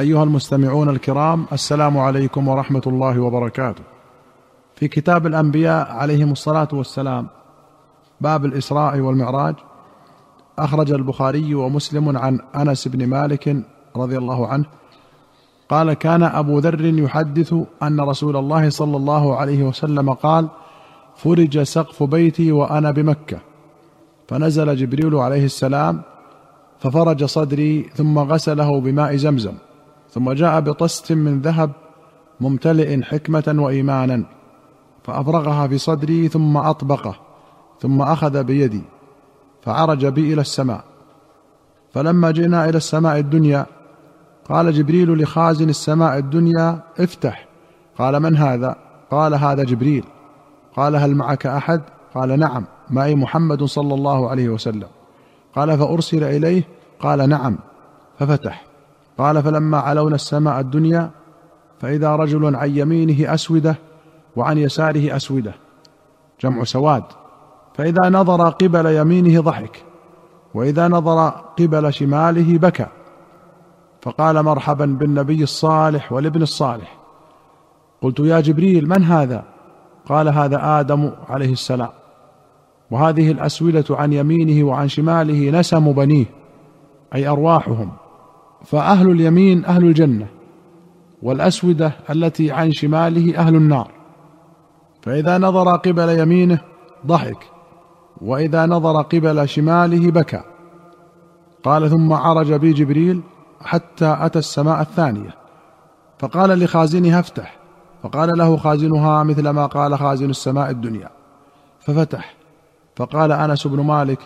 أيها المستمعون الكرام السلام عليكم ورحمة الله وبركاته. في كتاب الأنبياء عليهم الصلاة والسلام باب الإسراء والمعراج أخرج البخاري ومسلم عن أنس بن مالك رضي الله عنه قال كان أبو ذر يحدث أن رسول الله صلى الله عليه وسلم قال فرج سقف بيتي وأنا بمكة. فنزل جبريل عليه السلام ففرج صدري ثم غسله بماء زمزم. ثم جاء بطست من ذهب ممتلئ حكمة وإيمانا فافرغها في صدري ثم أطبقه ثم أخذ بيدي فعرج بي إلى السماء. فلما جئنا إلى السماء الدنيا قال جبريل لخازن السماء الدنيا افتح. قال من هذا؟ قال هذا جبريل. قال هل معك أحد؟ قال نعم معي محمد صلى الله عليه وسلم. قال فأرسل إليه؟ قال نعم ففتح. قال فلما علونا السماء الدنيا فإذا رجل عن يمينه أسودة وعن يساره أسودة. جمع سواد. فإذا نظر قبل يمينه ضحك وإذا نظر قبل شماله بكى. فقال مرحبا بالنبي الصالح والابن الصالح. قلت يا جبريل من هذا؟ قال هذا آدم عليه السلام. وهذه الأسودة عن يمينه وعن شماله نسم بنيه أي أرواحهم. فأهل اليمين أهل الجنة والأسودة التي عن شماله أهل النار. فإذا نظر قبل يمينه ضحك وإذا نظر قبل شماله بكى. قال ثم عرج بي جبريل حتى أتى السماء الثانية. فقال لخازنها افتح. فقال له خازنها مثل ما قال خازن السماء الدنيا. ففتح. فقال أنس بن مالك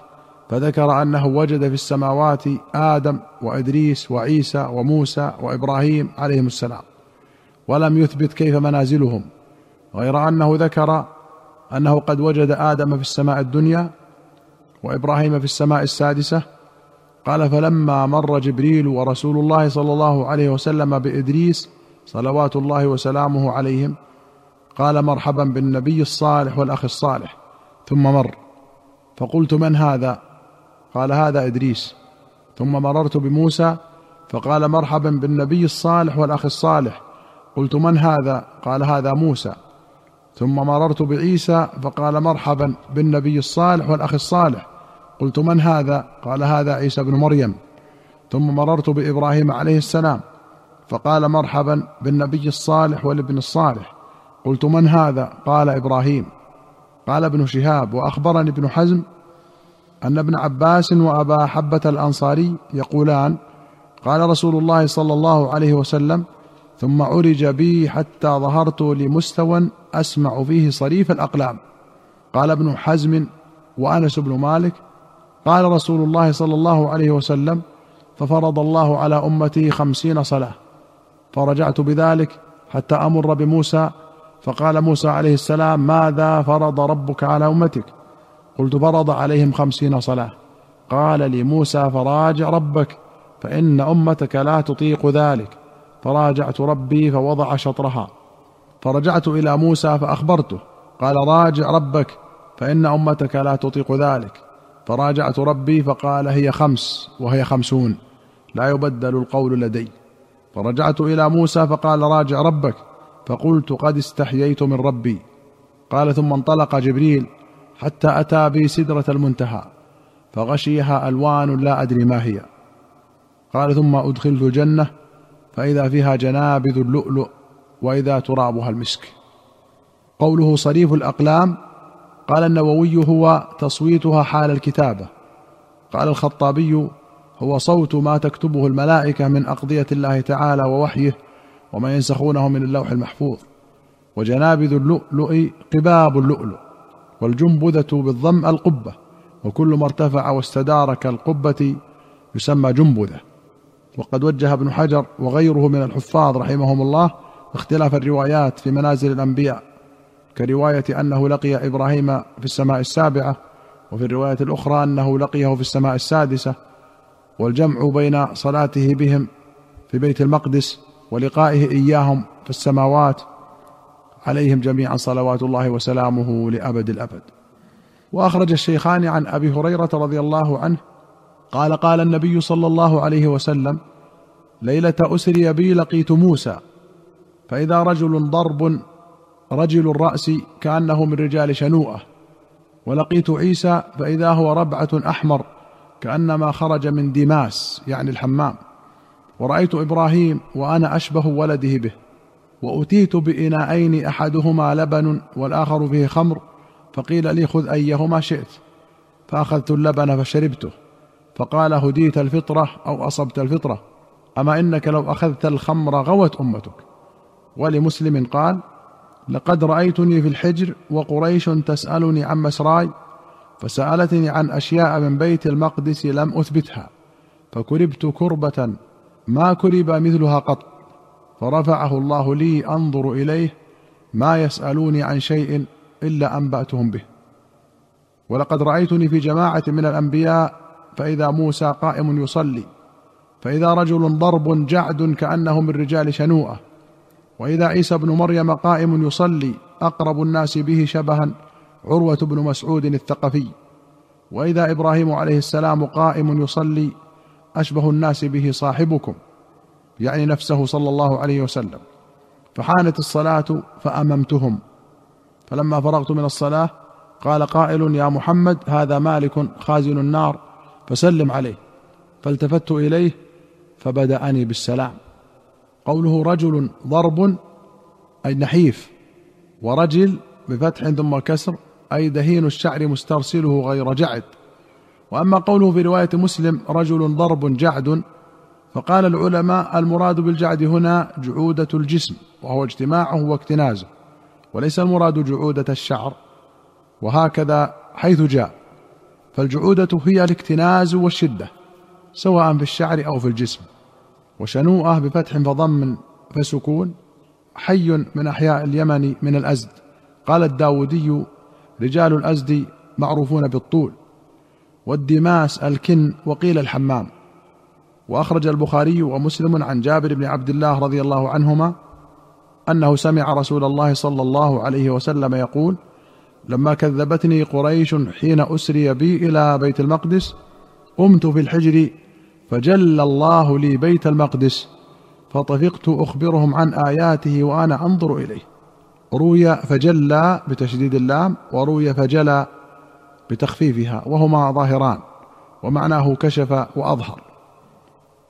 فذكر أنه وجد في السماوات آدم وإدريس وعيسى وموسى وإبراهيم عليهم السلام ولم يثبت كيف منازلهم غير أنه ذكر أنه قد وجد آدم في السماء الدنيا وإبراهيم في السماء السادسة. قال فلما مر جبريل ورسول الله صلى الله عليه وسلم بإدريس صلوات الله وسلامه عليهم قال مرحبا بالنبي الصالح والأخ الصالح ثم مر. فقلت من هذا؟ قال هذا إدريس. ثم مررت بموسى فقال مرحبا بالنبي الصالح والأخ الصالح. قلت من هذا؟ قال هذا موسى. ثم مررت بعيسى فقال مرحبا بالنبي الصالح والأخ الصالح. قلت من هذا؟ قال هذا عيسى بن مريم. ثم مررت بإبراهيم عليه السلام فقال مرحبا بالنبي الصالح والابن الصالح. قلت من هذا؟ قال إبراهيم. قال ابن شهاب وأخبرني ابن حزم أن ابن عباس وأبا حبة الأنصاري يقولان قال رسول الله صلى الله عليه وسلم ثم عرج بي حتى ظهرت لمستوى أسمع فيه صريف الأقلام. قال ابن حزم وأنس بن مالك قال رسول الله صلى الله عليه وسلم ففرض الله على أمتي خمسين صلاة فرجعت بذلك حتى أمر بموسى فقال موسى عليه السلام ماذا فرض ربك على أمتك؟ قلت فرض عليهم خمسين صلاة. قال لي موسى فراجع ربك فإن أمتك لا تطيق ذلك. فراجعت ربي فوضع شطرها. فرجعت إلى موسى فأخبرته. قال راجع ربك فإن أمتك لا تطيق ذلك. فراجعت ربي فقال هي خمس وهي خمسون. لا يبدل القول لدي. فرجعت إلى موسى فقال راجع ربك فقلت قد استحييت من ربي. قال ثم انطلق جبريل حتى أتى بي سدرة المنتهى فغشيها ألوان لا أدري ما هي. قال ثم أدخلت الجنة فإذا فيها جنابذ اللؤلؤ وإذا ترابها المسك. قوله صريف الأقلام قال النووي هو تصويتها حال الكتابة. قال الخطابي هو صوت ما تكتبه الملائكة من أقضية الله تعالى ووحيه وما ينسخونه من اللوح المحفوظ. وجنابذ اللؤلؤ قباب اللؤلؤ. والجنبذة بالضم القبة وكل ما ارتفع واستدار كالقبة يسمى جنبذة. وقد وجه ابن حجر وغيره من الحفاظ رحمهم الله اختلاف الروايات في منازل الأنبياء كرواية أنه لقي إبراهيم في السماء السابعة وفي الرواية الأخرى أنه لقيه في السماء السادسة. والجمع بين صلاته بهم في بيت المقدس ولقائه إياهم في السماوات عليهم جميعا صلوات الله وسلامه لأبد الأبد. وأخرج الشيخان عن أبي هريرة رضي الله عنه قال قال النبي صلى الله عليه وسلم ليلة أسري بي لقيت موسى فإذا رجل ضرب رجل الرأس كأنه من رجال شنوءة ولقيت عيسى فإذا هو ربعة أحمر كأنما خرج من دماس يعني الحمام ورأيت إبراهيم وأنا أشبه ولده به. وأتيت بإناءين أحدهما لبن والآخر فيه خمر فقيل لي خذ أيهما شئت. فأخذت اللبن فشربته فقال هديت الفطرة أو أصبت الفطرة أما إنك لو أخذت الخمر غوت أمتك. ولمسلم قال لقد رأيتني في الحجر وقريش تسألني عن مسراي فسألتني عن أشياء من بيت المقدس لم أثبتها فكربت كربة ما كرب مثلها قط. فرفعه الله لي أنظر إليه ما يسألوني عن شيء إلا أنبأتهم به. ولقد رأيتني في جماعة من الأنبياء فإذا موسى قائم يصلي فإذا رجل ضرب جعد كأنه من رجال شنوءة وإذا عيسى بن مريم قائم يصلي أقرب الناس به شبها عروة بن مسعود الثقفي وإذا إبراهيم عليه السلام قائم يصلي أشبه الناس به صاحبكم. يعني نفسه صلى الله عليه وسلم. فحانت الصلاة فأممتهم. فلما فرغت من الصلاة قال قائل يا محمد هذا مالك خازن النار فسلم عليه. فالتفت إليه فبدأني بالسلام. قوله رجل ضرب أي نحيف ورجل بفتح ثم كسر أي دهين الشعر مسترسله غير جعد. وأما قوله في رواية مسلم رجل ضرب جعد فقال العلماء المراد بالجعد هنا جعودة الجسم وهو اجتماعه واكتنازه وليس المراد جعودة الشعر وهكذا حيث جاء فالجعودة هي الاكتناز والشدة سواء في الشعر أو في الجسم وشنوءة بفتح فضم فسكون حي من أحياء اليمن من الأزد. قال الداودي رجال الأزد معروفون بالطول والدماس الكن وقيل الحمام. وأخرج البخاري ومسلم عن جابر بن عبد الله رضي الله عنهما أنه سمع رسول الله صلى الله عليه وسلم يقول لما كذبتني قريش حين أسري بي إلى بيت المقدس قمت في الحجر فجل الله لي بيت المقدس فطفقت أخبرهم عن آياته وأنا أنظر إليه. روي فجلى بتشديد اللام وروي فجلى بتخفيفها وهما ظاهران ومعناه كشف وأظهر.